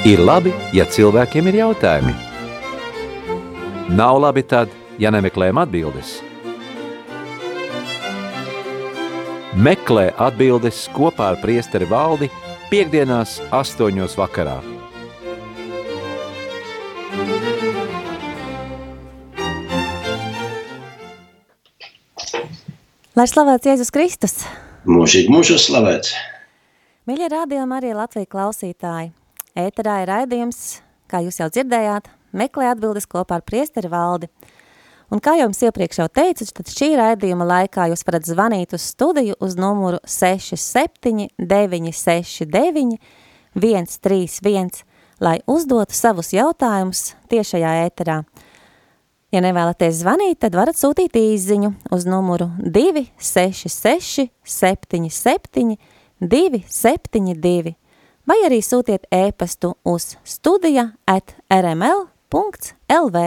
Ir labi, ja cilvēkiem ir jautājumi. Nav labi tad, ja nemeklējam atbildes. Meklē atbildes kopā ar priesteri valdi piekdienās astoņos vakarā. Lai slavēts Jēzus Kristus! Mūžīgi mūžos slavēts! Mīļie rādījumi arī Latviju klausītāji! Ēterā ir raidījums, kā jūs jau dzirdējāt, meklē atbildes kopā ar priesteri valdi. Un kā jums iepriekš jau teicu, tad šī raidījuma laikā jūs varat zvanīt uz studiju uz numuru 67 969 131, lai uzdotu savus jautājumus tiešajā ēterā. Ja nevēlaties zvanīt, tad varat sūtīt īziņu uz numuru 266 77 272 vai arī sūtiet ēpastu uz studija at rml.lv.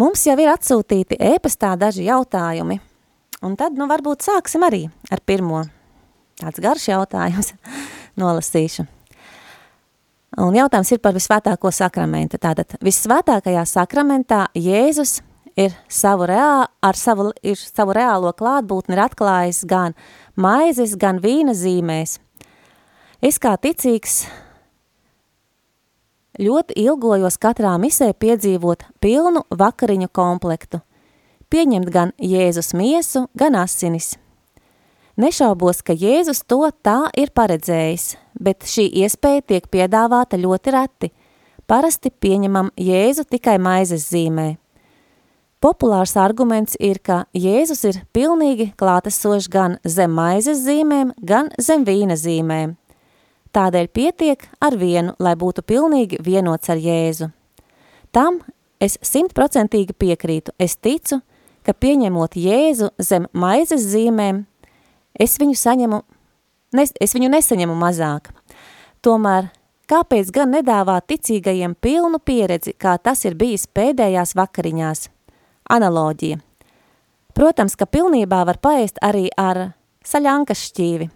Mums jau ir atsūtīti ēpastā daži jautājumi, un tad, nu, varbūt sāksim arī ar pirmo. Tāds garš jautājums nolasīšu. Un jautājums ir par visvētāko sakramentu. Tātad visvētākajā sakramentā Jēzus ir savu, reā, ar savu, ir savu reālo klātbūtni ir atklājis gan maizes, gan vīna zīmēs. Es kā ticīgs ļoti ilgojos katrā misē piedzīvot pilnu vakariņu komplektu, pieņemt gan Jēzus miesu, gan asinis. Nešaubos, ka Jēzus to tā ir paredzējis, bet šī iespēja tiek piedāvāta ļoti reti. Parasti pieņemam Jēzu tikai maizes zīmē. Populārs arguments ir, ka Jēzus ir pilnīgi klātesošs gan zem maizes zīmēm, gan zem vīna zīmēm. Tādēļ pietiek ar vienu, lai būtu pilnīgi vienots ar Jēzu. Tam es simtprocentīgi piekrītu. Es ticu, ka pieņemot Jēzu zem maizes zīmēm, es viņu saņemu, nes, es viņu nesaņemu mazāk. Tomēr, kāpēc gan nedāvāt ticīgajiem pilnu pieredzi, kā tas ir bijis pēdējās vakariņās? Analoģija. Protams, ka pilnībā var paēst arī ar saļankas šķīvi.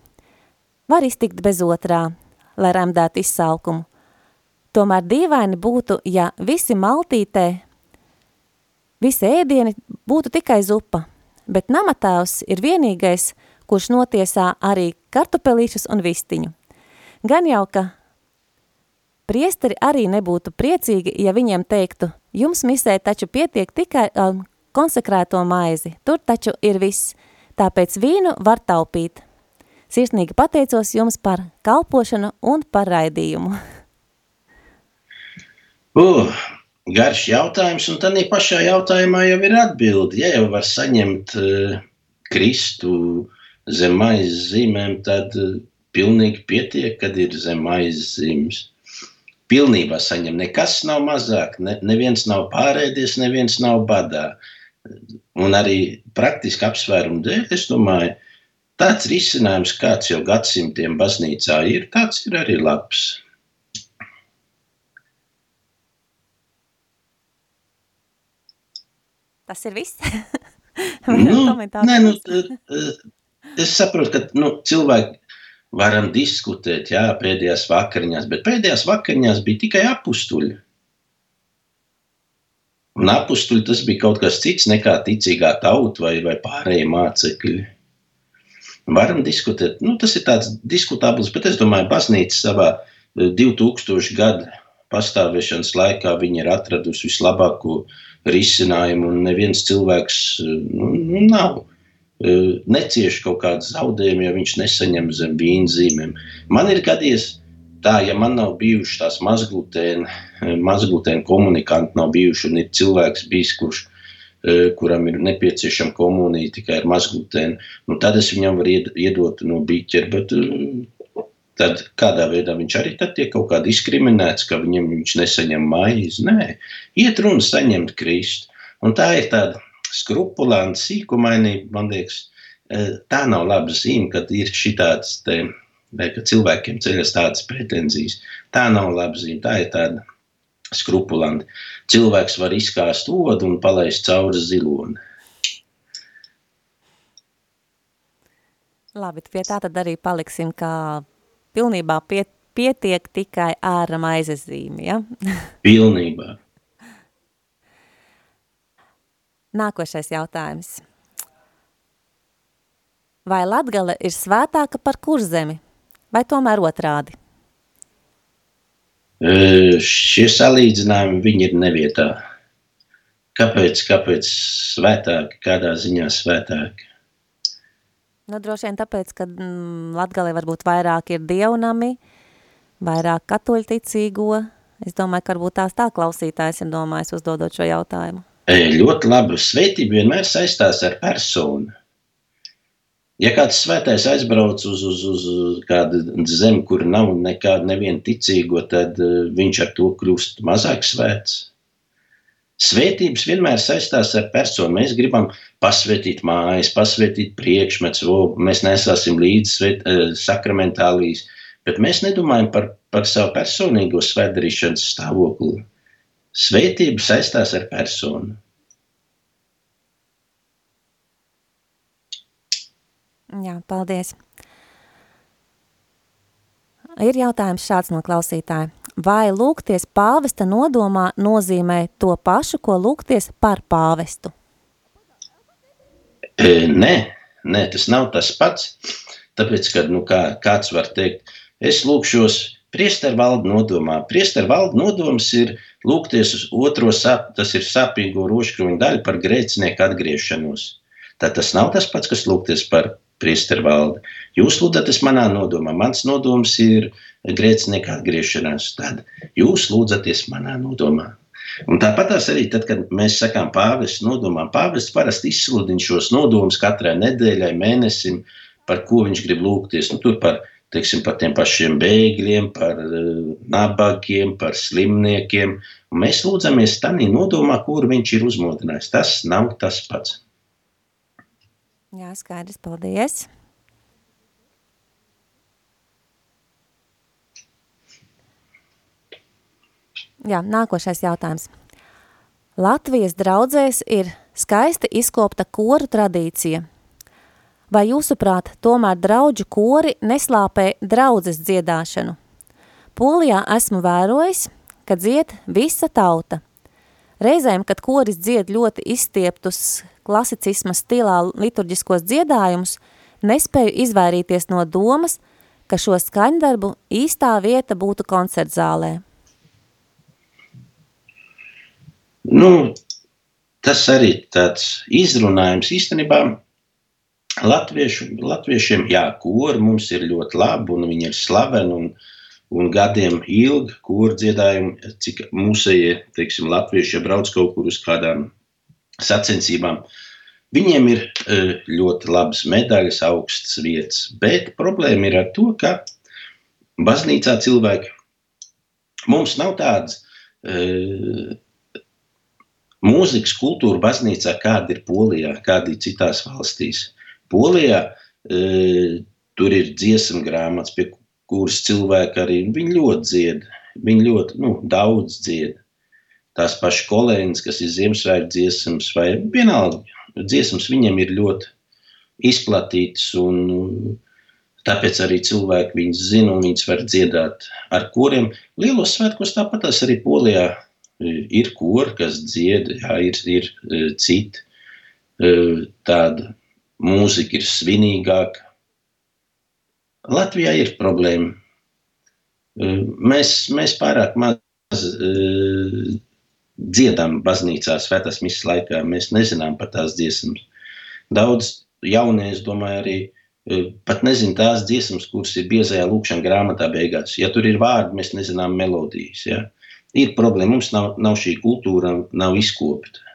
Var iztikt bez otrā, lai remdētu izsalkumu. Tomēr dīvaini būtu, ja visi maltītē, visi ēdieni būtu tikai zupa, bet namatēvs ir vienīgais, kurš notiesā arī kartupelīšus un vistiņu. Gan jau, ka priesteri arī nebūtu priecīgi, ja viņiem teiktu, jums misē taču pietiek tikai um, konsekrēto maizi, tur taču ir viss, tāpēc vīnu var taupīt. Sirsnīgi pateicos jums par kalpošanu un par raidījumu. Uh, garš jautājums, un tad pašā jautājumā jau ir atbildi. Ja jau var saņemt uh, Kristu zem maizes zīmēm, tad uh, pilnīgi pietiek, kad ir zem maizes zīmes. Pilnībā saņem. Nekas nav mazāk, ne, neviens nav pārēdies, neviens nav badā. Un arī praktiski apsvērumu dēļ, es domāju, tāds risinājums, kāds jau gadsimtiem baznīcā ir, tāds ir arī labs. Tas ir viss? nu, nē, nu, es saprotu, ka nu, cilvēki varam diskutēt, jā, pēdējās vakariņās, bet pēdējās vakariņās bija tikai apstuļi. Un apstuļi tas bija kaut kas cits nekā ticīgā tauta vai, vai pārējie mācekļi. Varam diskutēt, nu, tas ir tāds diskutabls, bet es domāju, baznīca savā 2000 eh, gadu pastāvēšanas laikā viņi ir atradusi vislabāko risinājumu, un neviens cilvēks eh, nu, nu nav necieš kaut kādu zaudējumu, ja viņš nesaņem zem vīna zīmēm. Man ir gadījies tā, ja man nav bijuši tās mazglutēna, mazglutēna komunikanti, nav bijuši un ir cilvēks bijis, kurš, kuram ir nepieciešama komunija tikai ar mazglutēnu, nu tad es viņam varu iedot no biķera, bet tad kādā veidā viņš arī tiek kaut kā diskriminēts, ka viņam viņš nesaņem maizi. Nē, iet runa saņemt Kristu. Un tā ir tāda skrupulanti, sīkumaini, man liekas, e, tā nav laba zīme, kad ir šitāds te, vai ka cilvēkiem ceļas tādas pretenzijas. Tā nav laba zīme, tā ir tāda skrupulanti. Cilvēks var izkāst odu un palaist cauri ziloni. Labi, pie tā tad arī paliksim, kā pilnībā pie, pietiek tikai ar maizes zīmi, ja? Pilnībā. Nākošais jautājums. Vai Latgale ir svētāka par kurzemi, vai tomēr otrādi? Šie salīdzinājumi viņi ir nevietā. Kāpēc, kāpēc svētāki, kādā ziņā svētāki? Nu, droši vien tāpēc, ka mm, Latgalē varbūt vairāk ir dievnami, vairāk katoļticīgo. Es domāju, ka varbūt tās tā klausītājs ir domājis uzdodot šo jautājumu. Ļoti labi. Svētība vienmēr saistās ar personu. Ja kāds svētais aizbrauc uz, uz, uz kādu zemi, kur nav nekāda neviena ticīgo, tad uh, viņš ar to kļūst mazāk svēts. Svētības vienmēr saistās ar personu. Mēs gribam pasvētīt mājas, pasvētīt priekšmetus, mēs nesāsim līdzi svet, uh, sakramentālīs, bet mēs nedomājam par, par savu personīgo svētdarīšanas stāvokli. Svētība saistās ar personu. Jā, paldies. Ir jautājums šāds no klausītāja. Vai lūgties pāvesta nodomā nozīmē to pašu, ko lūgties par pāvestu? E, nē, nē, tas nav tas pats. Tāpēc, kad nu, kā, kāds var teikt, es lūkšos priestervaldu nodomā. Priestervaldu nodoms ir lūgties uz otro sap, tas ir sāpīgo roškruņu daļu par grēcinieku atgriešanos. Tad tas nav tas pats, kas lūgties par priestervalde. Jūs lūdzaties manā nodomā, mans nodoms ir grēcinieka atgriešanās, tad jūs lūdzaties manā nodomā. Un tāpat arī tad, kad mēs sakām pāvests nodomā, pāvests parasti izsludina šos nodomus katrai nedēļai, mēnesim, par ko viņš grib lūgties. Nu, tur par, teiksim, par tiem pašiem bēgļiem, par uh, nabagiem, par slimniekiem. Un mēs lūdzamies tādā nodomā, kur viņš ir uzmodinājis. Tas nav tas pats. Jā, skaidrs, paldies. Jā, nākošais jautājums. Latvijas draudzēs ir skaisti izkopta koru tradīcija. Vai jūsuprāt, tomēr draudžu kori neslāpē draudzes dziedāšanu? Polijā esmu vērojis, ka dzied visa tauta. Reizēm, kad koris dzied ļoti izstieptus klasicisma stilā liturģiskos dziedājumus, nespēju izvairīties no domas, ka šo skaņdarbu īstā vieta būtu koncertzālē. Nu, tas arī tāds izrunājums īstenībā latviešu, latviešiem, jā, kori mums ir ļoti labi un viņi ir slaveni un, un gadiem ilgi kori dziedājumi, cik mūsējie, teiksim, latvieši, ja brauc kaut kur uz kādām sacensībām. Viņiem ir e, ļoti labas medaļas, augstas vietas, bet problēma ir ar to, ka baznīcā cilvēki mums nav tādas uh, mūzikas kultūra baznīcā, kāda ir Polijā, kāda ir citās valstīs. Polijā uh, tur ir dziesmu grāmatas, pie kuras cilvēki arī ļoti dzied. Viņi ļoti nu, daudz dzied tās pašas kolēģis, kas ir Ziemassvētku dziesmas, vai vienalga dziesmas, viņiem ir ļoti izplatītas. Un, Tāpēc arī cilvēki viņus zina un viņus var dziedāt ar kuriem. Lielos svētkos tāpat arī Polijā ir kori, kas dzied, jā, ir, ir e, citi. E, tāda mūzika ir svinīgāka. Latvijā ir problēma. Mēs, mēs pārāk maz dziedam baznīcā svētās misijas laikā. Mēs nezinām par tās dziesmas. Daudz jaunie, es domāju, arī e, pat nezina tās dziesmas, kuras ir biezajā lūkšanā grāmatā beigās. Ja tur ir vārdi, mēs nezinām melodijas. Ja? Ir problēma, mums nav, nav šī kultūra, nav izkopta.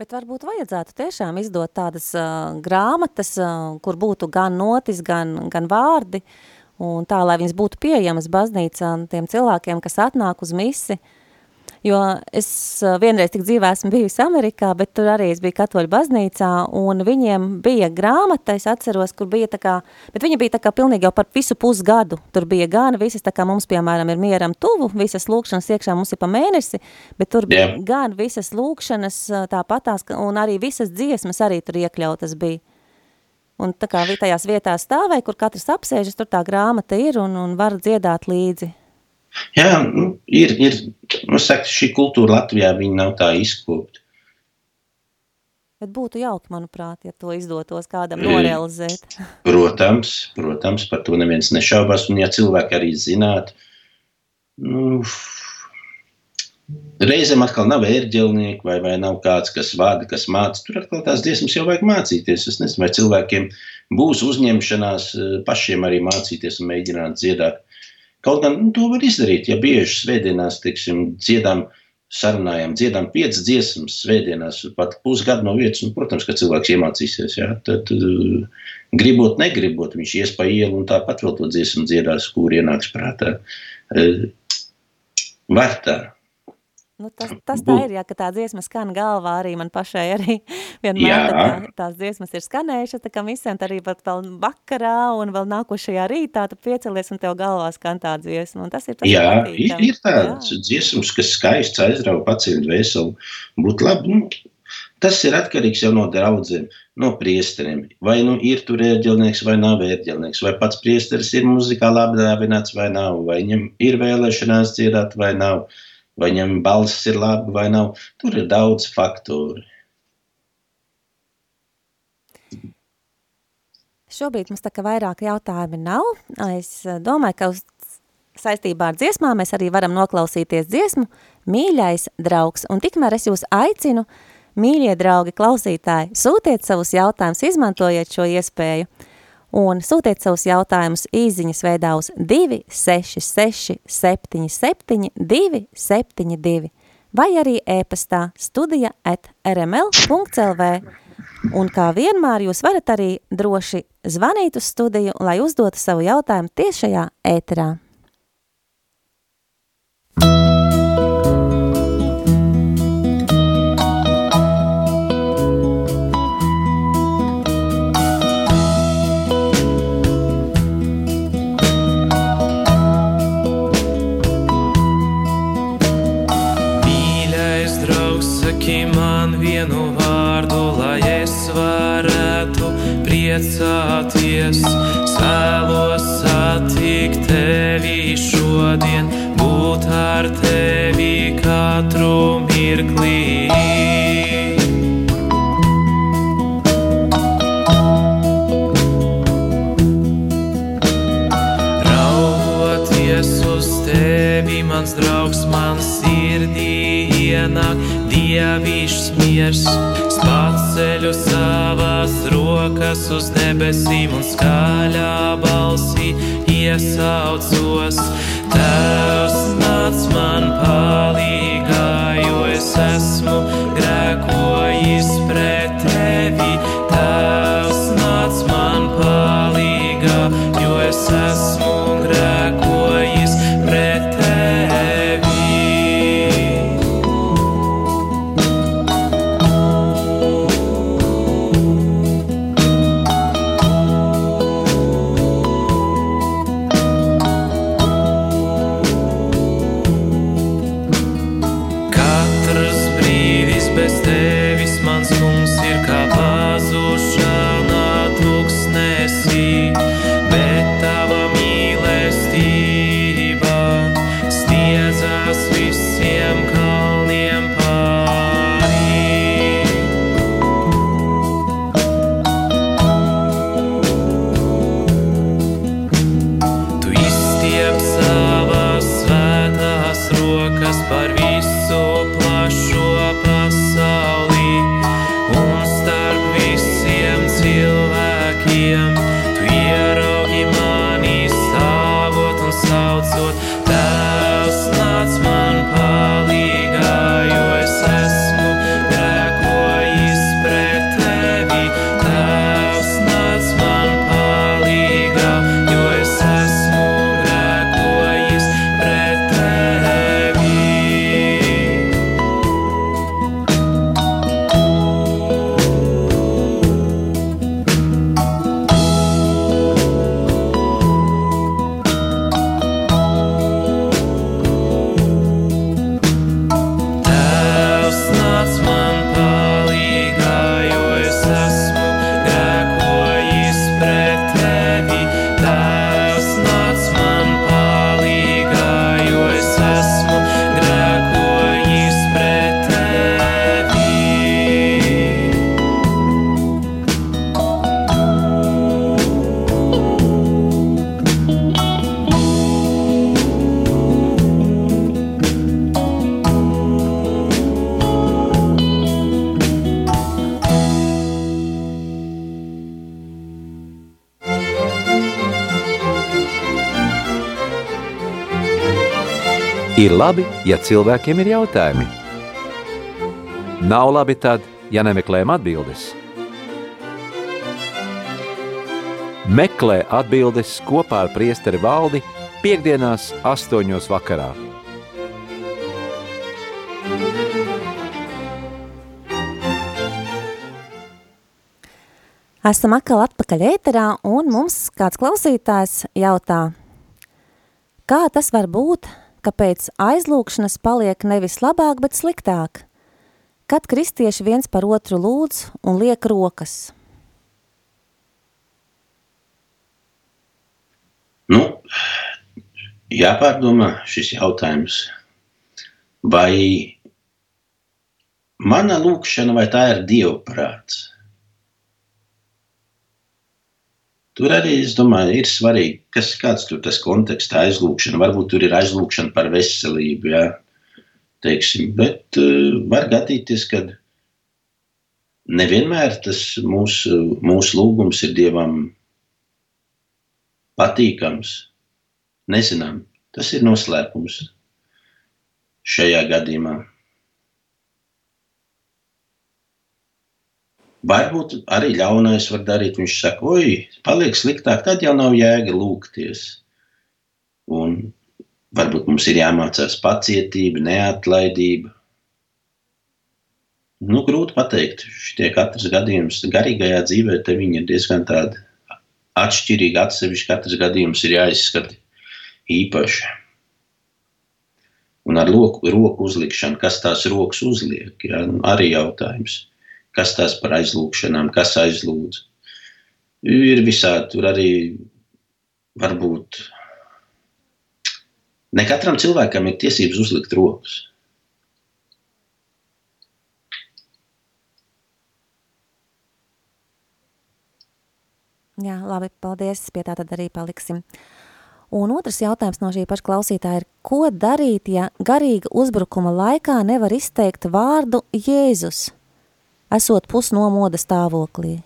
Bet varbūt vajadzētu tiešām izdot tādas uh, grāmatas, uh, kur būtu gan notis, gan, gan vārdi, un tā, lai viņas būtu pieejamas baznīcā tiem cilvēkiem, kas atnāk uz misi, uh, Jo es eh, vienreiz tik dzīvē esmu bijusi Amerikā, bet tur arī es biju katoļu baznīcā, un viņiem bija grāmata, es atceros, kur bija tā kā, bet viņa bija tā kā pilnīgi jau par visu pusgadu. Tur bija gan visas, tā kā mums, piemēram, ir mieram tuvu, visas lūkšanas iekšā mums ir pa mēnesi, bet tur bija yeah. gan visas lūkšanas eh, tāpatās, un arī visas dziesmas arī tur iekļautas bija. Un tā kā tajās vietās stāvēja, kur katrs apsēžas, tur tā grāmata ir un, un var dziedāt līdzi. Jā, nu, ir, ir nu, saka, šī kultūra Latvijā nav tā izkopta. Bet būtu jauki, manuprāt, ja to izdotos kādam norealizēt. Protams, protams, par to neviens nešaubās. Un ja cilvēki arī zinātu, nu, reizēm atkal nav ērģelnieki vai, vai nav kāds, kas vada, kas māca. Tur atkal tās dziesmas jau vajag mācīties. Es nezinu, vai cilvēkiem būs uzņemšanās eh, pašiem arī mācīties un mēģināt dziedāt. Kaut gan nu, to var izdarīt, ja bieži svētdienās, teiksim, dziedām sarunājām, dziedām piecas dziesmas svētdienās, pat pusgadu no vietas. Un, protams, ka cilvēks iemācīsies. Ja? Tad, uh, gribot, negribot, viņš ies pa ielu un tāpat vēl to dziesmu dziedās, kur ienāks prātā. Uh, var tā. Nu, tas, tas tā ir, ja tā dziesma skan galvā arī man pašai arī vienmēr tā, tās dziesmas ir skanējušas, tā kā visiem arī pat vēl vakarā un vēl nākošajā rītā tu piecelies un tev galvā skan tā dziesma. Un tas ir tas jā, ir, ir tāds dziesmas, kas skaists aizrauga pacientu veselu. Būtu labi, nu, tas ir atkarīgs jau no draudzēm, no priesteriem. Vai nu ir tur ērģelnieks vai nav ērģelnieks, vai pats priesteris ir muzikāli apdāvināts vai nav, vai viņam ir vēlēšanās dziedāt vai nav vai viņam balss ir laba vai nav. Tur ir daudz faktoru. Šobrīd mums tā kā vairāk jautājumi nav. Es eh, domāju, ka uz saistībā ar dziesmām mēs arī varam noklausīties dziesmu Mīļais draugs. Un tikmēr es jūs aicinu, mīļie draugi, klausītāji, sūtiet savus jautājumus, izmantojiet šo iespēju un sūtiet savus jautājumus īziņas veidā uz 266 77 272 vai arī e-pastā studija at rml.lv. Un kā vienmēr jūs varat arī droši zvanīt uz studiju, lai uzdotu savu jautājumu tiešajā ēterā. Labi, ja cilvēkiem ir jautājumi. Nav labi tad, ja nemeklējam atbildes. Meklē atbildes kopā ar priesteri valdi piekdienās astoņos vakarā. Esam atkal atpakaļ ēterā, un mums kāds klausītājs jautā, kā tas var būt, ka pēc aizlūkšanas paliek nevis labāk, bet sliktāk? Kad kristieši viens par otru lūdz un liek rokas? Nu, jāpārdomā šis jautājums. Vai mana lūkšana, vai tā ir dievprāts? Tur arī, es domāju, ir svarīgi, kas, kāds tur tas konteksts, aizlūgšana. Varbūt tur ir aizlūgšana par veselību, jā, teiksim. Bet uh, var gadīties, ka nevienmēr tas mūsu, mūsu lūgums ir Dievam patīkams. Nezinām, tas ir noslēpums šajā gadījumā. Varbūt arī ļaunais var darīt. Viņš saka, oi, paliek sliktāk, tad jau nav jēga lūgties. Un varbūt mums ir jāmācās pacietība, neatlaidība. Nu, grūti pateikt, šitie katrs gadījums garīgajā dzīvē, te viņi ir diezgan tādi atšķirīgi, atsevišķi katrs gadījums ir jāizskata īpaši. Un ar roku, roku uzlikšanu, kas tās rokas uzliek, ja, arī jautājums kas tās par aizlūgšanām, kas aizlūdz. Ir visādi tur arī varbūt. Ne katram cilvēkam ir tiesības uzlikt rokas. Jā, labi, paldies. Pie tā tad arī paliksim. Un otrs jautājums no šī paša klausītāja ir, ko darīt, ja garīga uzbrukuma laikā nevar izteikt vārdu Jēzus? Esot pusnomoda stāvoklī?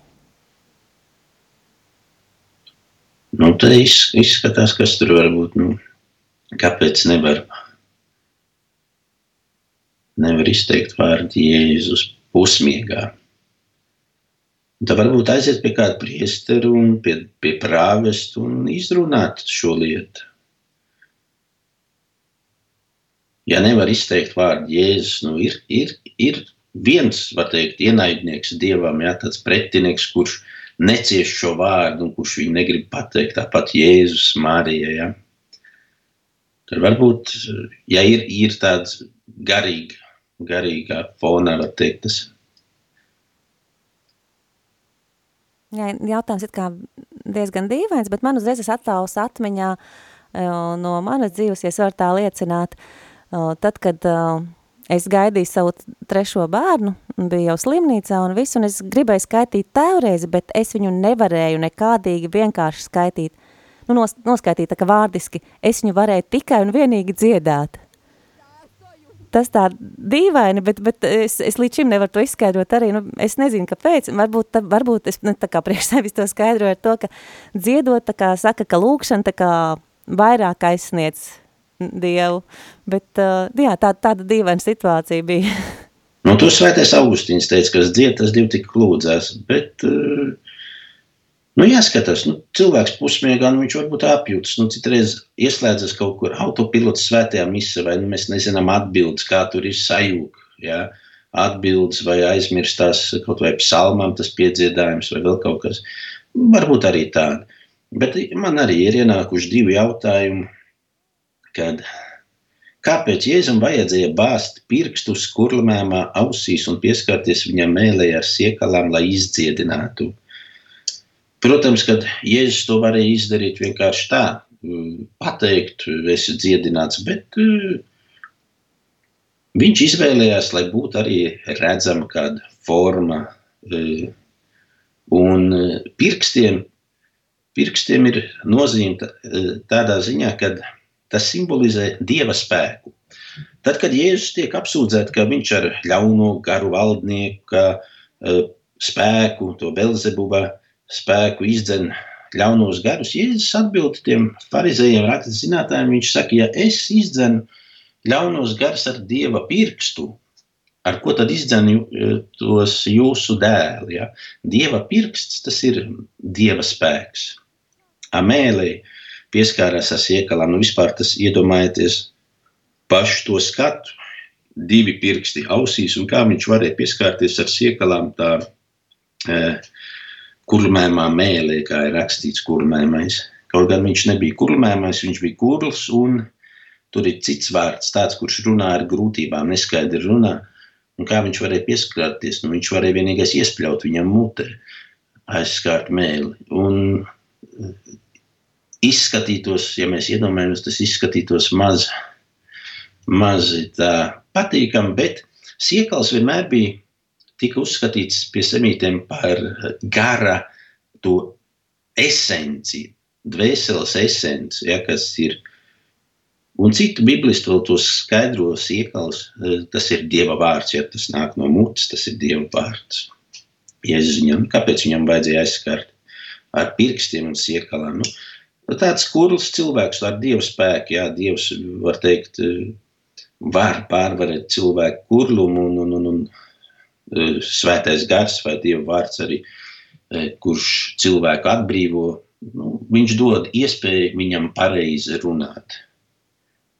Nu, te izskatās, kas tur var būt. Nu, kāpēc nevar, nevar izteikt vārdu Jēzus pusmiegā? Tad varbūt aiziet pie kāda priestera un pie, pie prāvesta un izrunāt šo lietu. Ja nevar izteikt vārdu Jēzus, nu ir, ir, ir viens, var teikt, ienaidnieks dievam, jā, tāds pretinieks, kurš necieš šo vārdu un kurš viņu negrib pateikt, tāpat Jēzus, Marija. Ja? Tad varbūt, ja ir, ir tāds garīga, garīgā fonā, var teikt, tas. Jā, jautājums ir diezgan dīvains, bet man uzreiz es attāvus atmiņā no manas dzīves, ja es varu tā liecināt, tad, kad Es gaidīju savu trešo bērnu, biju jau slimnīcā un visu, un es gribēju skaitīt tēvreizi, bet es viņu nevarēju nekādīgi vienkārši skaitīt. Nu, nos, noskaitīt tā kā vārdiski, es viņu varēju tikai un vienīgi dziedāt. Tas tā dīvaini, bet, bet es, es līdz šim nevaru to izskaidrot arī, nu, es nezinu, kāpēc, varbūt, tā, varbūt es, ne, tā kā priekš sevis to skaidroju ar to, ka dziedot, tā kā saka, ka lūkšana tā kā vairāk aizsniedz Dievu. Bet uh, jā, tā, tāda dīvaina situācija bija. nu, tur svētais Augustīns teica, ka dzied, tas divi tik lūdzās, bet, uh, nu, jāskatās, nu, cilvēks pusmiegā, nu, viņš varbūt apjūtas, nu, citreiz ieslēdzas kaut kur autopilots svētajā misā, vai, nu, mēs nezinām atbildes, kā tur ir sajūga, jā, atbildes vai aizmirstās kaut vai psalmām tas piedziedājums vai vēl kaut kas. Varbūt arī tāda. Bet man arī ir ienākuši divi jautājumi kad kāpēc Jēzum vajadzēja bāzt pirkstus kurlmēmā ausīs un pieskarties viņam mēlē ar siekalām, lai izdziedinātu. Protams, kad Jēzus to varēja izdarīt vienkārši tā, pateikt, esi dziedināts, bet uh, viņš izvēlējās, lai būtu arī redzama kāda forma. Uh, un uh, pirkstiem, pirkstiem ir nozīme tādā ziņā, ka Tas simbolizē dieva spēku. Tad, kad Jēzus tiek apsūdzēts, ka viņš ar ļauno garu valdnieku uh, spēku, to Belzebuba spēku izdzen ļaunos garus, Jēzus atbild tiem farizējiem, rakstas zinātājiem, viņš saka, ja es izdzenu ļaunos gars ar dieva pirkstu, ar ko tad izdzen tos jūsu dēli. Ja? Dieva pirksts, tas ir dieva spēks. Amēlī pieskārās ar siekalām, nu vispār tas iedomājieties pašu to skatu, divi pirksti ausīs, un kā viņš varēja pieskārties ar siekalām tā e, kurmēmā mēlē, kā ir rakstīts kurmēmais. Kaut gan viņš nebija kurmēmais, viņš bija kurls, un tur ir cits vārds, tāds, kurš runā ar grūtībām, neskaidri runā. Un kā viņš varēja pieskarties? Nu, viņš varēja vienīgais iespļaut viņam mutē, aizskārt mēli. Un izskatītos, ja mēs iedomājamies, tas izskatītos maz, maz patīkami, bet siekals vienmēr bija tika uzskatīts pie semītiem par gara to esenci, dvēseles esenci, ja, kas ir Un citu biblistu vēl tos skaidros iekals, tas ir Dieva vārds, ja tas nāk no mutes, tas ir Dieva vārds. Jēzus viņam, kāpēc viņam vajadzēja aizskart ar pirkstiem un siekalām? Nu, tāds kurls cilvēks ar Dieva spēku, jā, Dievs, var teikt, eh, var pārvarēt cilvēku kurlumu un, un, un, un eh, svētais gars vai Dieva vārds arī, kurš cilvēku atbrīvo, nu, viņš dod iespēju viņam pareizi runāt.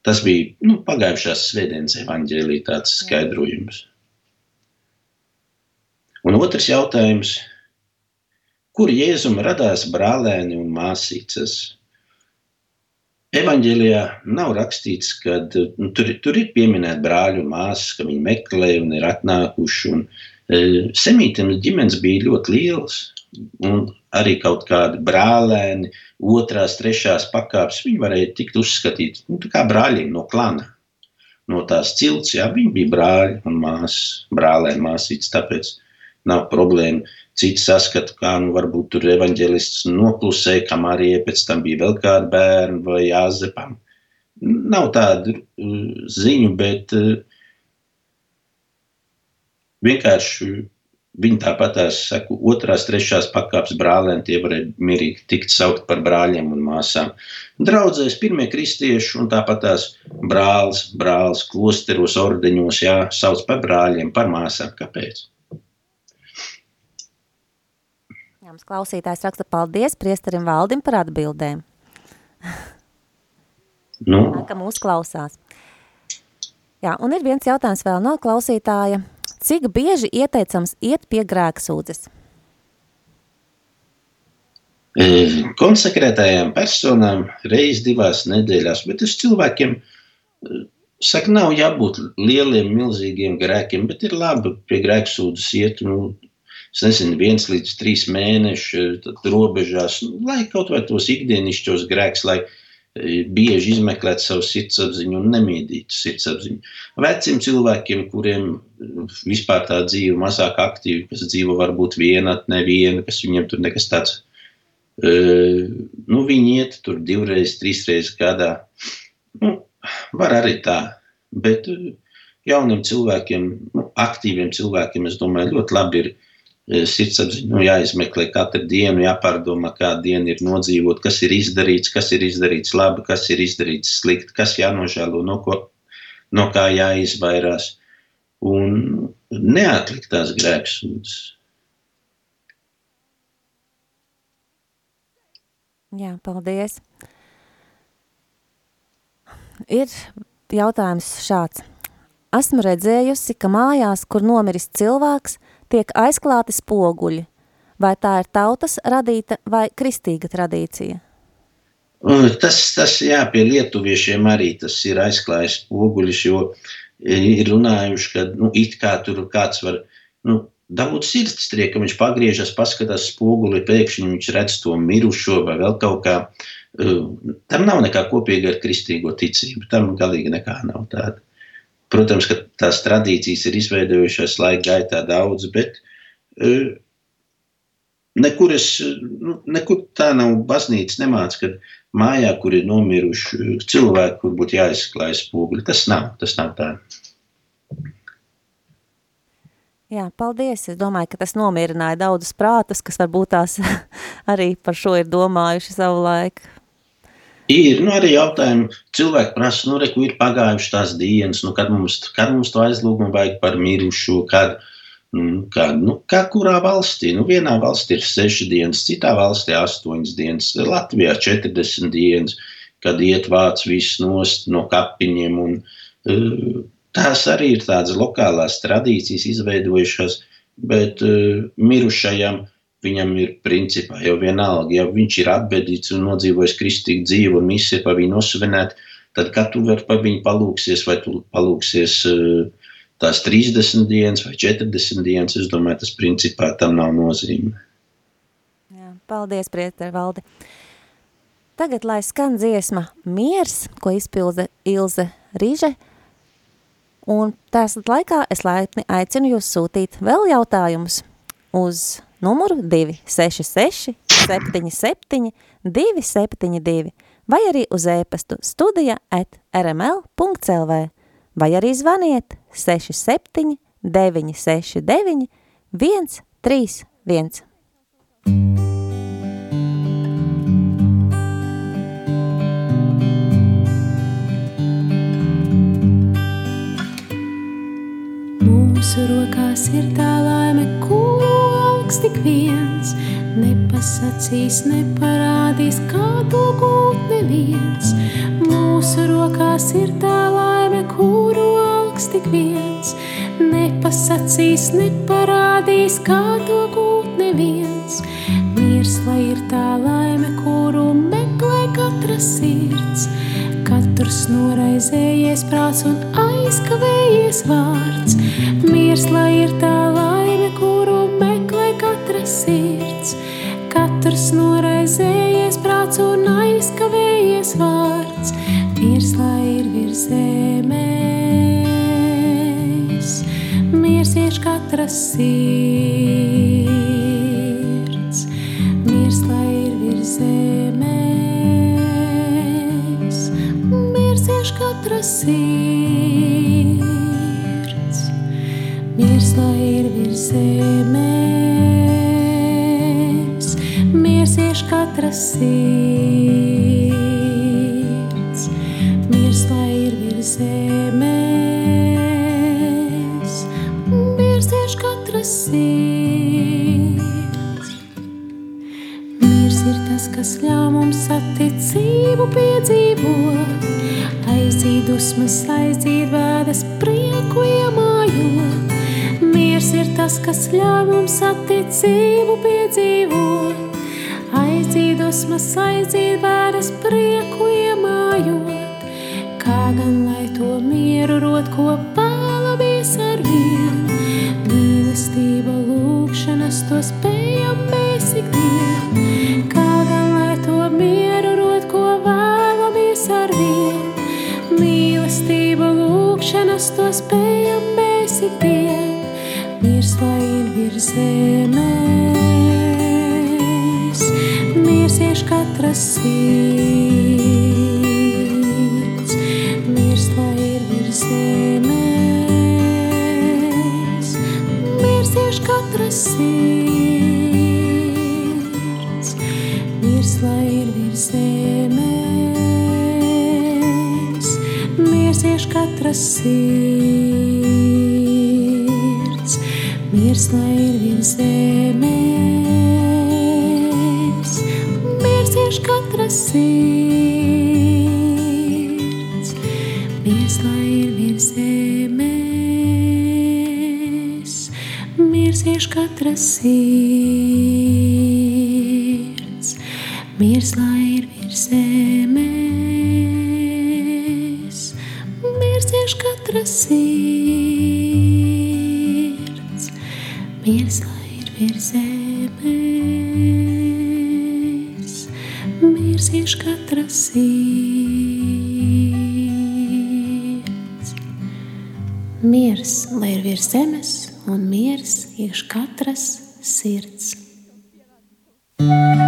Tas bija nu, pagājušās svētdienas evanģēlī tāds skaidrojums. Un otrs jautājums, kur Jēzum radās brālēni un māsīcas? Evanģēlijā nav rakstīts, ka nu, tur, tur ir pieminēta brāļu māsas, ka viņi meklē un ir atnākuši. Un, e, semītiem ģimenes bija ļoti liels, un arī kaut kādi brālēni, otrās, trešās pakāpes, viņi varēja tikt uzskatīti nu, kā brāļiem no klana. No tās cilts, jā, viņi bija brāļi un māsas, brālēni, māsītes, tāpēc nav problēma. Citi saskata, kā nu, varbūt tur evanģēlists noklusēja, kam arī pēc tam bija vēl kāda bērna vai jāzepam. Nav tādu uh, ziņu, bet uh, vienkārši Viņi tāpat tās saku, otrās, trešās pakāpes brālēni, tie varēja mierīgi tikt saukt par brāļiem un māsām. Draudzēs pirmie kristieši un tāpat tās brālis, brālis klosteros, ordeņos, jā, sauc par brāļiem, par māsām. Kāpēc? Jā, mums klausītājs raksta paldies priesterim Valdim par atbildēm. Nu. Ka mūs klausās. Jā, un ir viens jautājums vēl no klausītāja. Cik bieži ieteicams iet pie grēksūdzes? E, konsekrētajām personām reizes divās nedēļās, bet es cilvēkiem e, saku, nav jābūt lieliem, milzīgiem grēkiem, bet ir labi pie grēksūdzes iet, nu, es nezinu, viens līdz trīs mēneši robežās, nu, lai kaut vai tos ikdienišķos grēks, lai uh, bieži izmeklēt savu sirdsapziņu un nemīdītu sirdsapziņu. Veciem cilvēkiem, kuriem vispār tā dzīve mazāk aktīva, kas dzīvo varbūt viena, neviena, kas viņiem tur nekas tāds, nu, viņi iet tur divreiz, trīsreiz gadā. Nu, var arī tā, bet jauniem cilvēkiem, nu, aktīviem cilvēkiem, es domāju, ļoti labi ir sirdsapziņa nu, jāizmeklē katru dienu, jāpārdomā, kāda diena ir nodzīvot, kas ir izdarīts, kas ir izdarīts labi, kas ir izdarīts slikti, kas jānožēlo, no, ko, no kā jāizvairās. Un neatlikt tās grēksūdzes. Jā, paldies. Ir jautājums šāds. Esmu redzējusi, ka mājās, kur nomiris cilvēks, tiek aizklāti spoguļi. Vai tā ir tautas radīta vai kristīga tradīcija? Tas, tas jā, pie lietuviešiem arī tas ir aizklājis spoguļus, jo ir runājuši, ka nu, it kā tur kāds var nu, dabūt sirdstrieku, viņš pagriežas, paskatās spoguli, pēkšņi viņš redz to mirušo vai vēl kaut kā. Tam nav nekā kopīga ar kristīgo ticību, tam galīgi nekā nav tāda. Protams, ka tās tradīcijas ir izveidojušās laika gaitā daudz, bet uh, nekur, es, nu, nekur tā nav baznīca nemāca, ka mājā, kur ir nomiruši cilvēki, kur būtu jāizklājas spoguļi. Tas nav, tas nav tā. Jā, paldies. Es domāju, ka tas nomierināja daudzus prātus, kas varbūt tās arī par šo ir domājuši savu laiku. Ir nu, arī jautājumi, cilvēki prasa, nu, re, ir pagājušas tās dienas, nu, kad, mums, kad mums to aizlūgumu vajag par mirušo, kad, nu, kad, nu, kā kurā valstī. Nu, vienā valstī ir seši dienas, citā valstī astoņas dienas, Latvijā 40 dienas, kad iet vāc viss nost no kapiņiem. Un, uh, tās arī ir tādas lokālās tradīcijas izveidojušās, bet uh, mirušajam Viņam ir principā jau vienalga, ja viņš ir atbedīts un nodzīvojis kristīgu dzīvi un misija pa viņu nosvinēt, tad kā tu vari pa viņu palūksies, vai tu palūksies eh, tās 30 dienas vai 40 dienas, es domāju, tas principā tam nav nozīme. Jā, paldies, Priester Valdi. Tagad, lai skan dziesma Miers, ko izpilda Ilze Rīže, un tās laikā es laipni aicinu jūs sūtīt vēl jautājumus uz numuru 266 77 272 vai arī uz e-pastu studija at rml.lv vai arī zvaniet 67 969 131. Mūsu rokās ir tā laime, kuru kungs tik viens, nepasacīs, neparādīs, kā to gūt neviens. Mūsu rokās ir tā laime, kuru augs tik viens, nepasacīs, neparādīs, kā to gūt neviens. Miers, lai ir tā laime, kuru meklē katra sirds, katrs noraizējies prāts un aizkavējies vārds. Miers, lai ir tā laime, sirds, katrs noraizējies prāts un aizkavējies vārds, miers lai ir virs zemes, miers ieš katras sirds, miers lai ir virs zemes, miers ieš katras sirds, katras miers lai ir virs zemes, miers ieš katras sirds, miers lai ir virs zemes, miers ieš katras sirds, miers zemes, un miers ieš katras sirds. spēj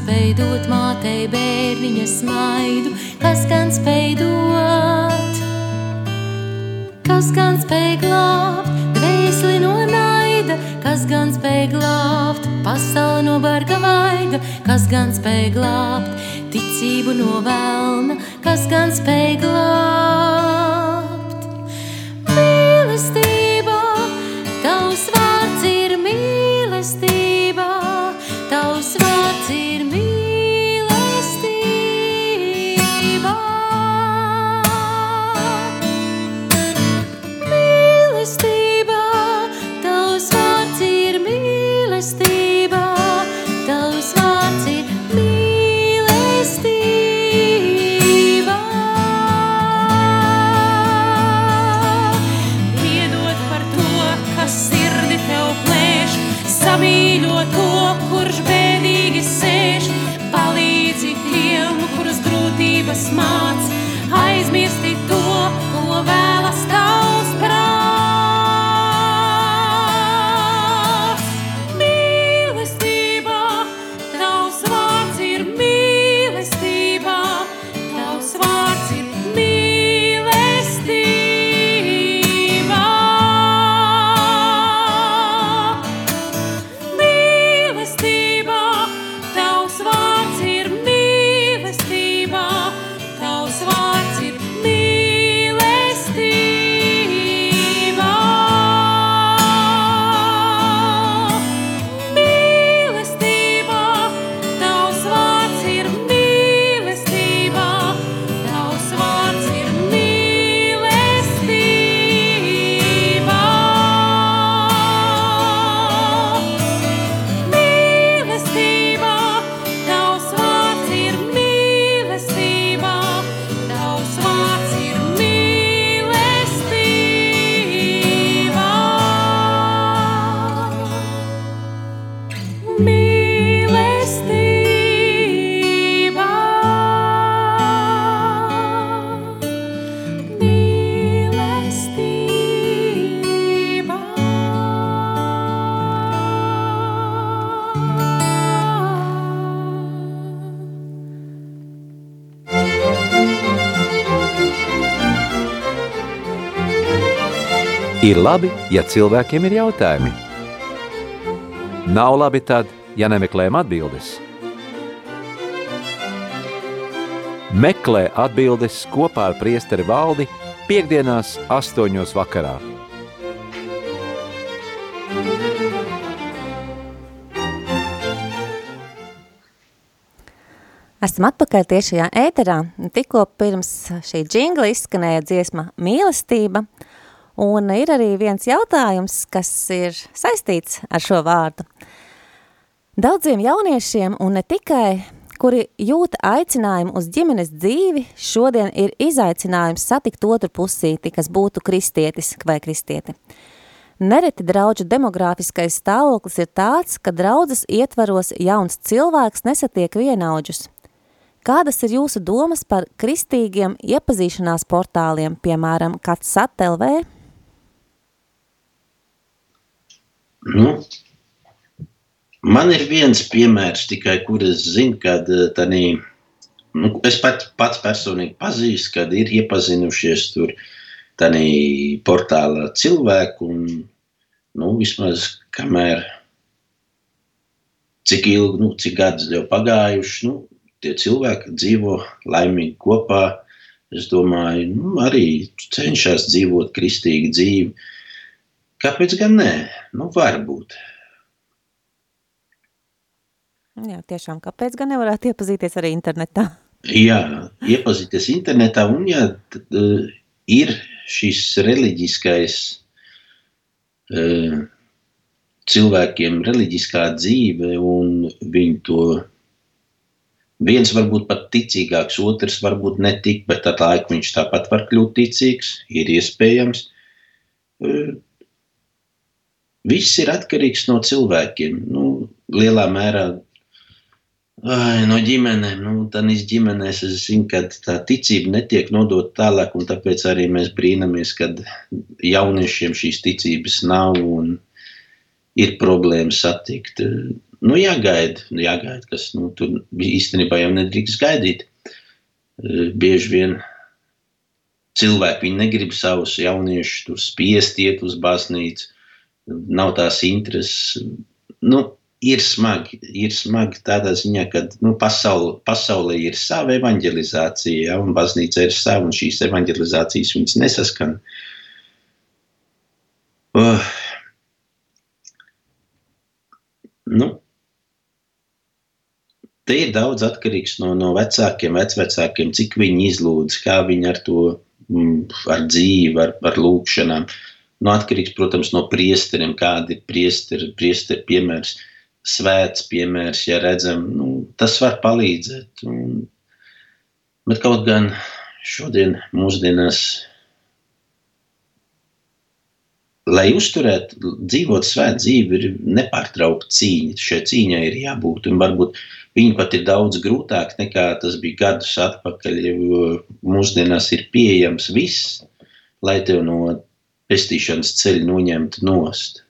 spēj dot mātei bērniņa smaidu, kas gan spēj dot, kas gan spēj glābt? Dvēseli no naida, kas gan spēj glābt? Pasauli no barga vaiga, kas gan spēj glābt? Ticību no velna, kas gan spēj glābt. Ir labi, ja cilvēkiem ir jautājumi. Nav labi tad, ja nemeklējam atbildes. Meklē atbildes kopā ar priesteri valdi piekdienās astoņos vakarā. Esam atpakaļ tiešajā ēterā. Tikko pirms šī džingla izskanēja dziesma mīlestība, un ir arī viens jautājums, kas ir saistīts ar šo vārdu. Daudziem jauniešiem, un ne tikai, kuri jūta aicinājumu uz ģimenes dzīvi, šodien ir izaicinājums satikt otru pusīti, kas būtu kristietis vai kristieti. Nereti draudžu demogrāfiskais stāvoklis ir tāds, ka draudzes ietvaros jauns cilvēks nesatiek vienaudžus. Kādas ir jūsu domas par kristīgiem iepazīšanās portāliem, piemēram, kāds SAT.LV? Nu, man ir viens piemērs tikai, kur es zinu, kad eh, tādī, nu, es pat, pats personīgi pazīstu, kad ir iepazinušies tur tādā portālā cilvēku un, nu, vismaz kamēr cik ilgi, nu, cik gadus jau pagājuši, nu, tie cilvēki dzīvo laimīgi kopā. Es domāju, nu, arī cenšas dzīvot kristīgu dzīvi. Kāpēc gan nē? Nu, varbūt. Jā, tiešām, kāpēc gan nevarētu iepazīties arī internetā? Jā, iepazīties internetā un tad, uh, ir šis reliģiskais uh, cilvēkiem reliģiskā dzīve un viņi to viens varbūt pat ticīgāks, otrs varbūt netik, bet ar laiku viņš tāpat var kļūt ticīgs, ir iespējams. Viss ir atkarīgs no cilvēkiem. Nu, lielā mērā ai, no ģimenēm. Nu, Tādās ģimenēs es zinu, ka tā ticība netiek nodota tālāk, un tāpēc arī mēs brīnamies, kad jauniešiem šīs ticības nav un ir problēmas satikt nu, jāgaida, jāgaida kas nu, tur īstenībā jau nedrīkst gaidīt. Bieži vien cilvēki negrib savus jauniešus spiest iet uz baznīcu, nav tās intereses. Nu, ir smagi, ir smagi tādā ziņā, ka nu, pasaule, pasaulē ir sava evanģelizācija, ja, un baznīca ir sava, un šīs evanģelizācijas viņas nesaskan. Uh, nu, Te ir daudz atkarīgs no, no vecākiem, vecvecākiem, cik viņi izlūdz, kā viņi ar to, mm, ar dzīvi, ar, ar lūkšanām. Nu, atkarīgs, protams, no priesteriem, kādi ir priesteri, priesteri piemērs, svēts piemērs, ja redzam, nu, tas var palīdzēt. Un, bet kaut gan šodien mūsdienās lai uzturētu, dzīvot svētu dzīvi, ir nepārtraukta cīņa. Šai cīņai ir jābūt. Un varbūt viņi pat ir daudz grūtāk nekā tas bija gadus atpakaļ. Jo mūsdienās ir pieejams viss, lai tev no pestīšanas ceļa noņemtu nost.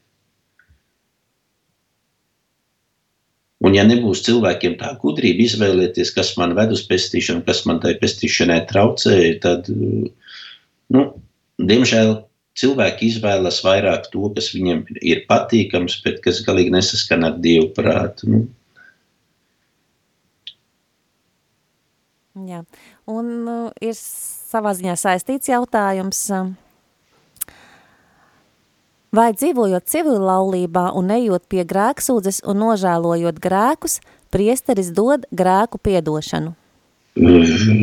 Un, ja nebūs cilvēkiem tā gudrība izvēlēties, kas man ved uz pestīšanu, kas man tai pestīšanai traucēja, tad, nu, diemžēl, cilvēki izvēlas vairāk to, kas viņiem ir patīkams, bet kas galīgi nesaskan ar dievu prātu. Nu. Jā, un uh, ir savā ziņā saistīts jautājums. Uh, vai dzīvojot civillaulībā un ejot pie grēksūdzes un nožēlojot grēkus, priesteris dod grēku piedošanu?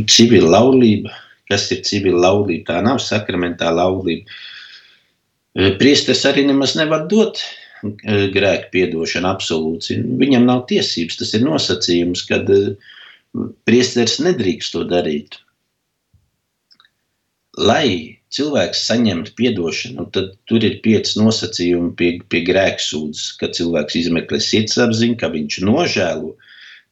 Civillaulība, kas ir civillaulība? Tā nav sakramentāla laulība. Priesteris arī nemaz nevar dot grēku piedošanu absolūti. Viņam nav tiesības, tas ir nosacījums, kad priesteris nedrīkst to darīt. Lai cilvēks saņemtu atdošanu, tad tur ir pieci nosacījumi pie, pie grēksūdzes, ka cilvēks izmeklē sirdsapziņu, ka viņš nožēlo,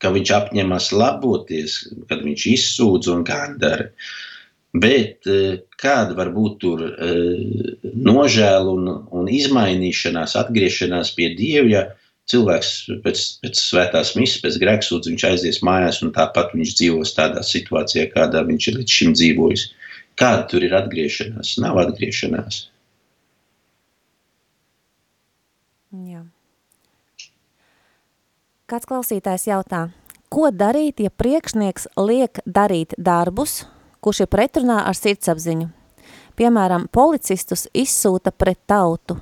ka viņš apņemas laboties, kad viņš izsūdz un kā dara. Uh, Bet eh, kāda var būt tur eh, nožēla un, un izmainīšanās, atgriešanās pie Dieva, ja cilvēks pēc, pēc svētās misijas, pēc grēksūdzes, viņš aizies mājās un tāpat viņš dzīvos tādā situācijā, kādā viņš ir līdz šim dzīvojis. Kāda tur ir atgriešanās? Nav atgriešanās. Jā. Kāds klausītājs jautā, ko darīt, ja priekšnieks liek darīt darbus, kurš ir pretrunā ar sirdsapziņu. Piemēram, policistus izsūta pret tautu,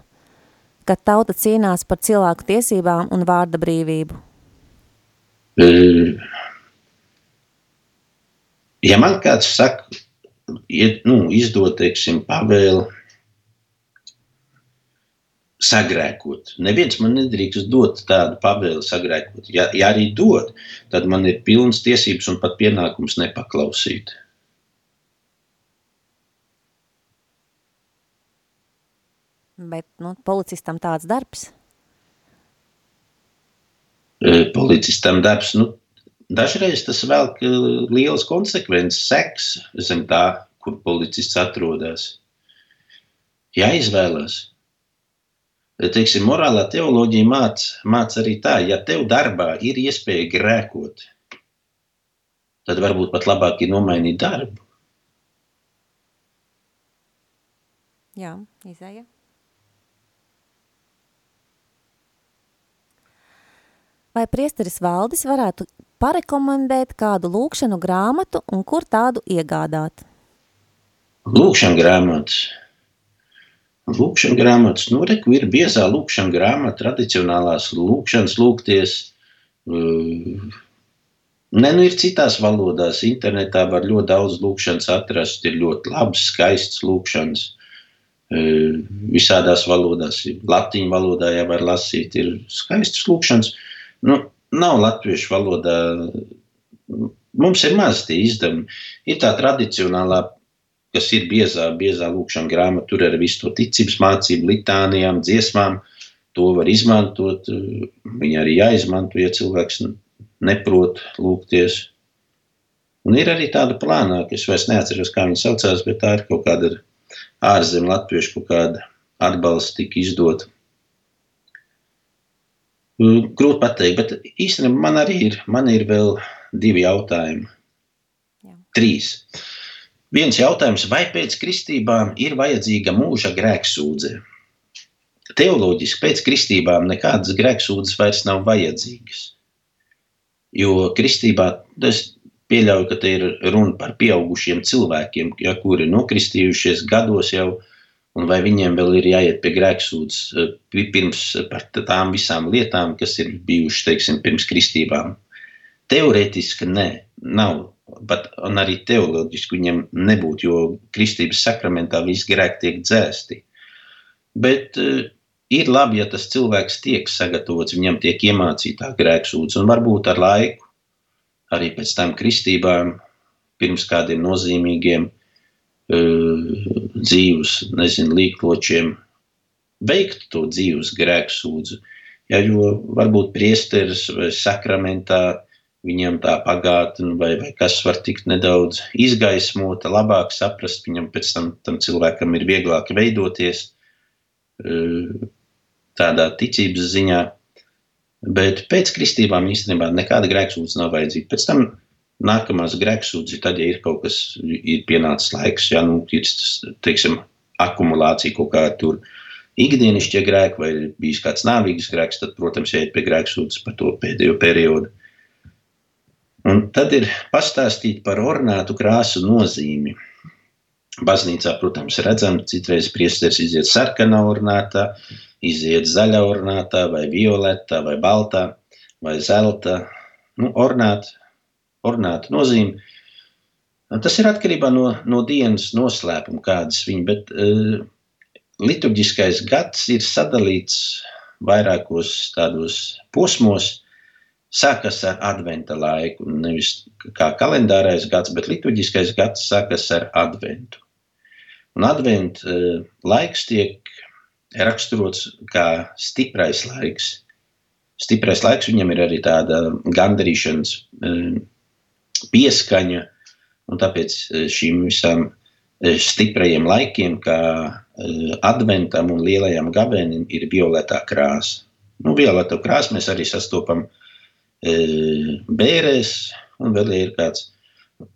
kad tauta cīnās par cilvēku tiesībām un vārda brīvību. Ja man kāds saka, iet, nu, izdot, teiksim, pavēli sagrēkot. Neviens man nedrīkst dot tādu pavēli sagrēkot. Ja, ja arī dod, tad man ir pilns tiesības un pat pienākums nepaklausīt. Bet nu, policistam tāds darbs? Policistam darbs, nu, dažreiz tas velk lielas konsekvences, seks zem tā, kur policists atrodas. Jāizvēlas. Teiksim, morālā teoloģija māca māc arī tā, ja tev darbā ir iespēja grēkot, tad varbūt pat labāk ir nomainīt darbu. Jā, izēja. Vai priesteris Valdis varētu parekomendēt kādu lūkšanu grāmatu un kur tādu iegādāt? Lūkšana grāmatas. Lūkšana grāmatas, nu, reku ir biezā lūkšana grāmata, tradicionālās lūkšanas lūgties. Ne, nu ir citās valodās, internetā var ļoti daudz lūkšanas atrast, ir ļoti labs, skaists lūkšanas. Visādās valodās, latīņu valodā jau var lasīt, ir skaistas lūkšanas. Nu, nav latviešu valodā, mums ir maz tie izdevumi. Ir tā tradicionālā kas ir biezā, biezā lūkšana grāmata, tur ar visu to ticības mācību, litānijām, dziesmām. To var izmantot. Viņa arī jāizmanto, ja cilvēks neprot lūgties. Un ir arī tāda plānāka, es vairs neatceros, kā viņa saucās, bet tā ir kaut kāda ārzemju latviešu kaut kāda atbalsta tika izdota. Grūti pateikt, bet īstenībā man arī ir, man ir vēl divi jautājumi. Jā. Trīs. Uh, Viens jautājums, vai pēc kristībām ir vajadzīga mūža grēksūdze? Teoloģiski pēc kristībām nekādas grēksūdzes vairs nav vajadzīgas. Jo kristībā es pieļauju, ka te ir runa par pieaugušiem cilvēkiem, ja, kuri nokristījušies gados jau, un vai viņiem vēl ir jāiet pie grēksūdzes eh, pirms par tām visām lietām, kas ir bijušas, teiksim, pirms kristībām. Teorētiski nē, nav pat arī teoloģiski viņam nebūtu, jo kristības sakramentā visi grēki tiek dzēsti. Bet uh, ir labi, ja tas cilvēks tiek sagatavots, viņam tiek iemācīta grēksūdze, un varbūt ar laiku, arī pēc tam kristībām, pirms kādiem nozīmīgiem uh, dzīves, nezinu, līkločiem, veikt to dzīves grēksūdzi. Ja, jo varbūt priesteris vai sakramentā viņam tā pagātne, vai, vai kas var tikt nedaudz izgaismota, labāk saprast, viņam pēc tam, tam cilvēkam ir vieglāk veidoties eh, tādā ticības ziņā. Bet pēc kristībām īstenībā nekāda grēksūdze nav vajadzīga. Pēc tam nākamās grēksūdzes, tad, ja ir kaut kas, ir pienācis laiks, ja nu, ir teiksim, akumulācija kaut kāda tur ikdienišķie grēki, vai ir bijis kāds nāvīgs grēks, tad, protams, jāiet pie grēksūdzes par to pēdējo periodu. Un tad ir pastāstīt par ornātu krāsu nozīmi. Baznīcā, protams, redzam, citreiz priesteris iziet sarkanā ornātā, iziet zaļā ornātā, vai violetā, vai baltā, vai zelta. Nu, ornāta nozīme. Tas ir atkarībā no, no dienas noslēpuma, kādas viņa, bet uh, liturģiskais gads ir sadalīts vairākos tādos posmos, sākas ar adventa laiku. Nevis kā kalendārais gads, bet liturģiskais gads sākas ar adventu. Un adventa uh, laiks tiek raksturots kā stiprais laiks. Stiprais laiks viņam ir arī tāda gandarīšanas uh, pieskaņa, un tāpēc uh, šīm visām stiprajiem laikiem, kā adventam un lielajam gabenim, ir violetā krāsa. Nu, violeto krāsu mēs arī sastopam uh, bērēs, un vēl ir kāds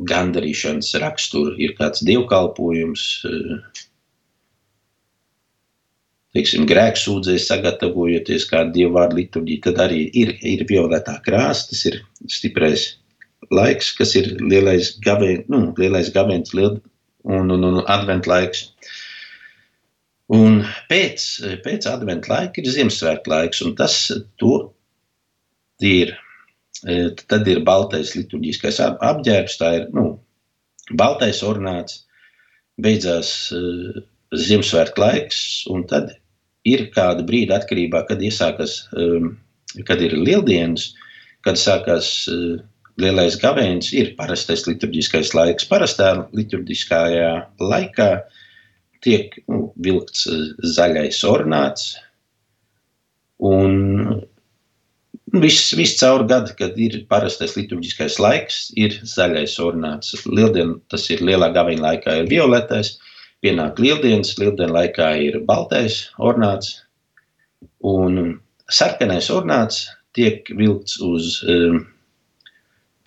gandarīšanas raksturs, ir kāds dievkalpojums, teiksim, grēksūdzēs sagatavojoties kādu dievu vārdu liturģiju, tad arī ir, ir violetā krāsa, tas ir stiprais laiks, kas ir lielais gavēns, nu, lielais gavēns liel, un, un, un advent laiks. Un pēc, pēc adventa laika ir Ziemassvētku laiks, un tas to ir tad ir baltais liturģiskais apģērbs, tā ir nu, baltais ornāts, beidzās uh, Ziemassvētku laiks, un tad ir kāda brīda atkarībā, kad iesākas, um, kad ir lieldienas, kad sākās uh, lielais gavēns, ir parastais liturģiskais laiks. Parastā liturģiskajā laikā tiek nu, vilkts zaļais ornāts, un Viss, viss caur gadu, kad ir parastais liturģiskais laiks, ir zaļais ornāts. Lieldien, tas ir lielā gaviņa laikā, ir violetais, pienāk lieldienas, lieldienu laikā ir baltais ornāts, un sarkanais ornāts tiek vilkts uz um,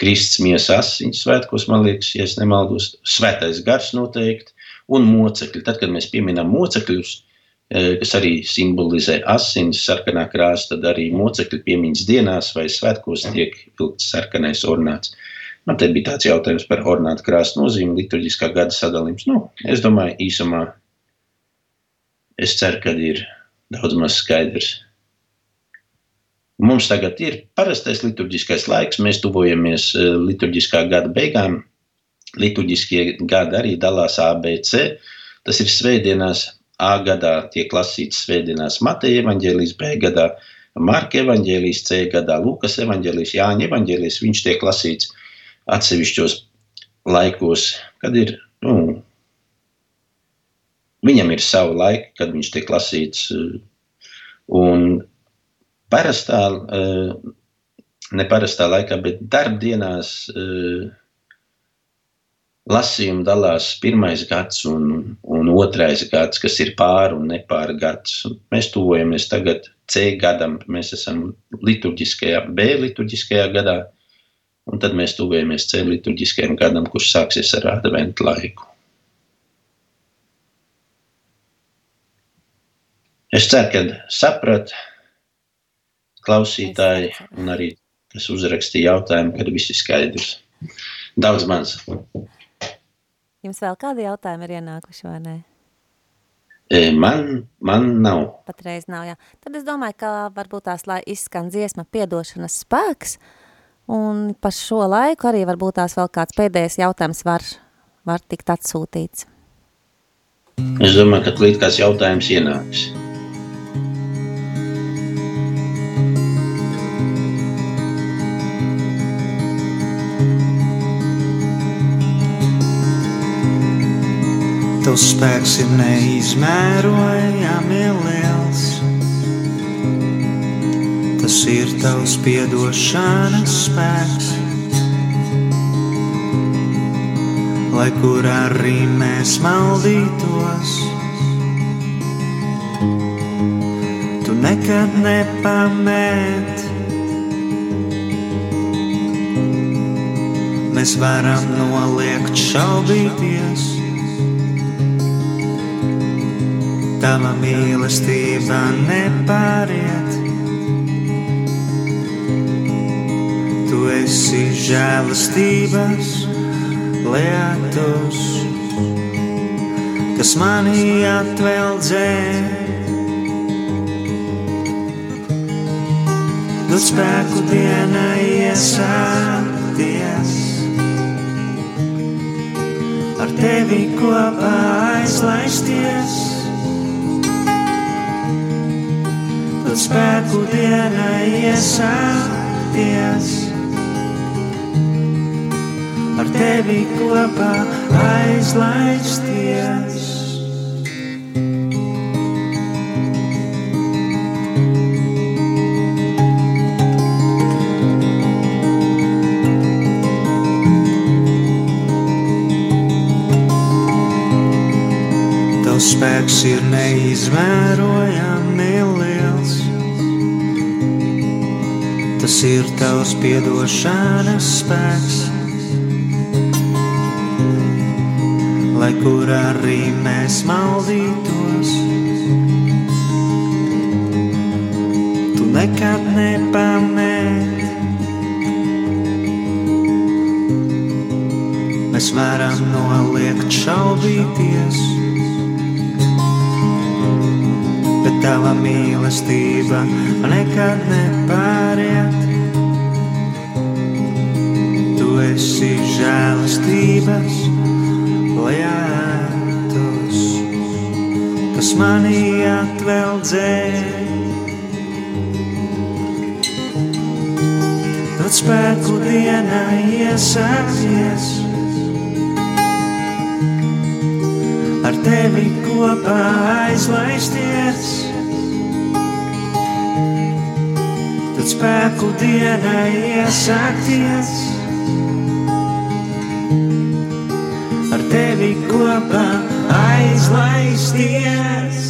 Kristus miesas asiņas svētkos, man liekas, ja nemaldos, svētais gars noteikti, un mocekļi. Tad, kad mēs pieminam mocekļus, kas arī simbolizē asins, sarkanā krāsa, tad arī mocekļu piemiņas dienās vai svētkos tiek vilkts sarkanais ornāts. Man te bija tāds jautājums par ornātu krāsu nozīmi, liturģiskā gada sadalījums. Nu, es domāju, īsumā es ceru, ka ir daudz maz skaidrs. Mums tagad ir parastais liturģiskais laiks, mēs tuvojamies liturģiskā gada beigām. Liturģiskie gadi arī dalās ABC. Tas ir svētdienās, A gadā tiek lasīts svētdienās Mateja evaņģēlijas, B gadā Marka evaņģēlijas, C gadā Lukas evaņģēlijas, Jāņa evaņģēlijas. Viņš tiek lasīts atsevišķos laikos, kad ir, nu, viņam ir savu laiku, kad viņš tiek lasīts. Un parastā, neparastā laikā, bet darbdienās lasījumi dalās pirmais gads un, un otrais gads, kas ir pāri un nepāri gads. Mēs tuvojamies tagad C gadam, mēs esam liturģiskajā, B liturģiskajā gadā, un tad mēs tuvojamies C liturģiskajam gadam, kurš sāksies ar adventu laiku. Es ceru, ka saprat klausītāji un arī kas uzrakstīja jautājumu, kad viss ir skaidrs. Daudz maz. Jums vēl kādi jautājumi ir ienākuši, vai ne? Man, man nav. Patreiz nav, jā. Tad es domāju, ka varbūt tās, lai izskan dziesma piedošanas spēks, un pa šo laiku arī varbūt tās vēl kāds pēdējais jautājums var, var tikt atsūtīts. Es domāju, ka līdz kāds jautājums ienāks. Tavs spēks ir neizmērojami liels. Tas ir tavs piedošanas spēks. Lai kur arī mēs maldītos, tu nekad nepamet. Mēs varam noliegt šaubīties tava mīlestība nepāriet. Tu esi žēlastības lietus, kas manī atveldzē. Dod spēku dienai iesākties, ar tevi kopā aizlaisties. Spēku dienai iesākties. Ar tevi kopā aizlaisties. Spēks ir neizmērojami Tas ir tavs piedošanas spēks. Lai kur arī mēs maldītos, tu nekad nepamet. Mēs varam noliegt šaubīties, tava mīlestība nekad nepāriet. esi žēlastības lietus, kas manī atveldzē. Dod spēku dienai iesācies, ar tevi kopā aizlaisties. Spēku dienai iesākties. tevi kopā aizlaisties.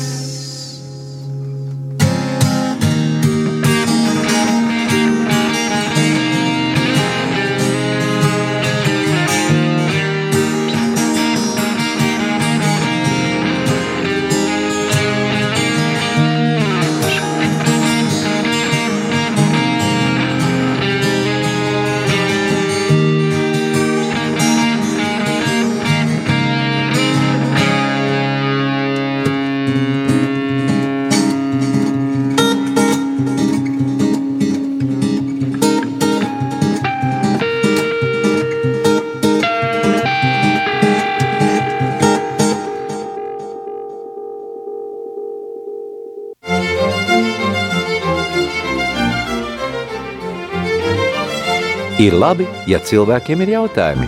Ir labi, ja cilvēkiem ir jautājumi.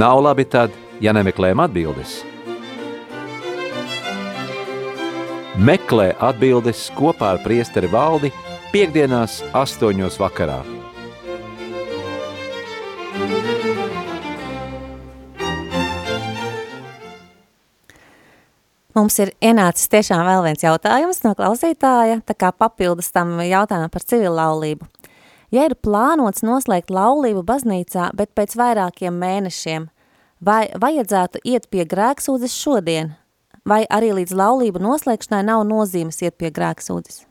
Nav labi tad, ja nemeklējam atbildes. Meklē atbildes kopā ar priesteri valdi piekdienās astoņos vakarā. Mums ir ienācis tiešām vēl viens jautājums no klausītāja, tā kā papildus tam jautājumam par civilu laulību. Ja ir plānots noslēgt laulību baznīcā, bet pēc vairākiem mēnešiem, vai vajadzētu iet pie grēksūdzes šodien, vai arī līdz laulību noslēgšanai nav nozīmes iet pie grēksūdzes?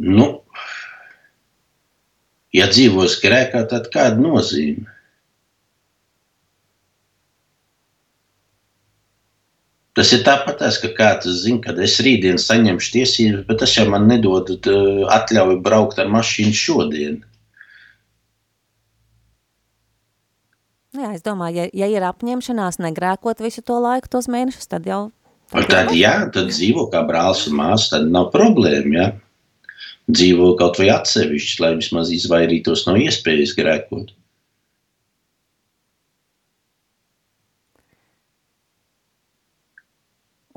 Nu, ja dzīvos grēkā, tad kāda nozīme? Tas ir tāpat, ka kāds zina, ka es rītdien saņemšu tiesības, bet tas jau man nedod atļauju braukt ar mašīnu šodien. Jā, es domāju, ja, ja ir apņemšanās negrēkot visu to laiku, tos mēnešus, tad jau... Tad, tad jā, tad dzīvo kā brālis un māsa, tad nav problēma, jā. Dzīvo kaut vai atsevišķi, lai vismaz izvairītos no iespējas grēkot.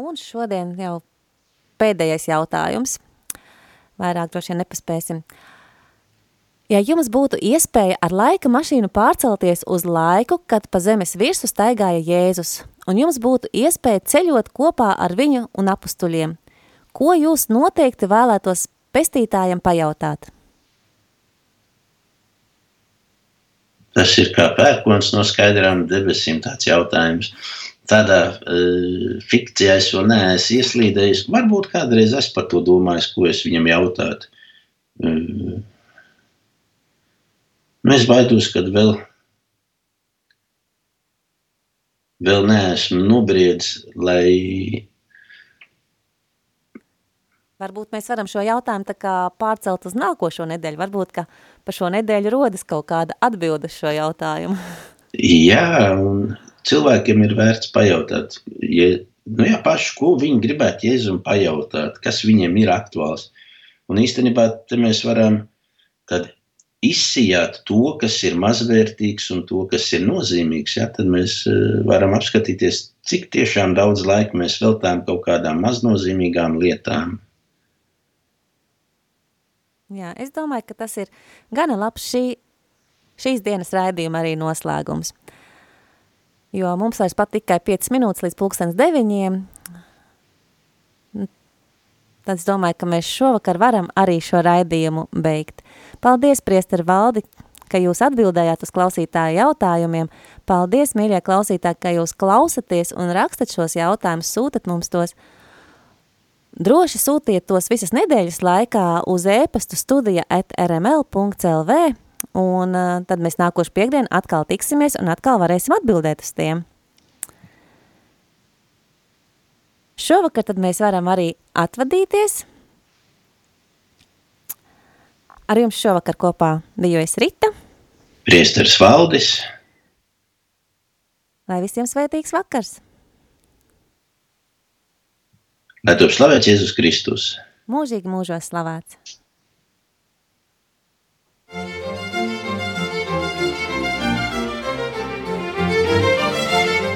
Un šodien jau pēdējais jautājums. Vairāk droši vien nepaspēsim. Ja jums būtu iespēja ar laika mašīnu pārcelties uz laiku, kad pa zemes virsu staigāja Jēzus, un jums būtu iespēja ceļot kopā ar viņu un apustuļiem, ko jūs noteikti vēlētos pestītājam pajautāt? Tas ir kā pērkons no skaidrām debesīm tāds jautājums tādā uh, fikcijā es vēl neesmu ieslīdējis. Varbūt kādreiz es par to domāju, ko es viņam jautātu. Uh, nu, es baidos, ka vēl, vēl neesmu nobriedis, lai. Varbūt mēs varam šo jautājumu pārcelt uz nākošo nedēļu. Varbūt, ka pa šo nedēļu rodas kaut kāda atbilde šo jautājumu. Jā, un cilvēkiem ir vērts pajautāt, ja, nu jā, paši, ko viņi gribētu Jēzum pajautāt, kas viņiem ir aktuāls. Un īstenībā te mēs varam izsijāt to, kas ir mazvērtīgs un to, kas ir nozīmīgs, ja, tad mēs eh, varam apskatīties, cik tiešām daudz laika mēs veltām kaut kādām maznozīmīgām lietām. Jā, es domāju, ka tas ir gana labs šī, šīs dienas raidījuma arī noslēgums jo mums vairs pat tikai 5 minūtes līdz pulkstens deviņiem. Tad es domāju, ka mēs šovakar varam arī šo raidījumu beigt. Paldies, priesteri Valdi, ka jūs atbildējāt uz klausītāju jautājumiem. Paldies, mīļie klausītāji, ka jūs klausaties un rakstat šos jautājumus, sūtat mums tos. Droši sūtiet tos visas nedēļas laikā uz e-pastu studija at rml.lv un uh, tad mēs nākošu piekdienu atkal tiksimies un atkal varēsim atbildēt uz tiem. Šovakar tad mēs varam arī atvadīties. Ar jums šovakar kopā biju es Rita. Priesteris Valdis. Lai visiem svētīgs vakars. Lai top slavēts Jēzus Kristus. Mūžīgi mūžos slavēts.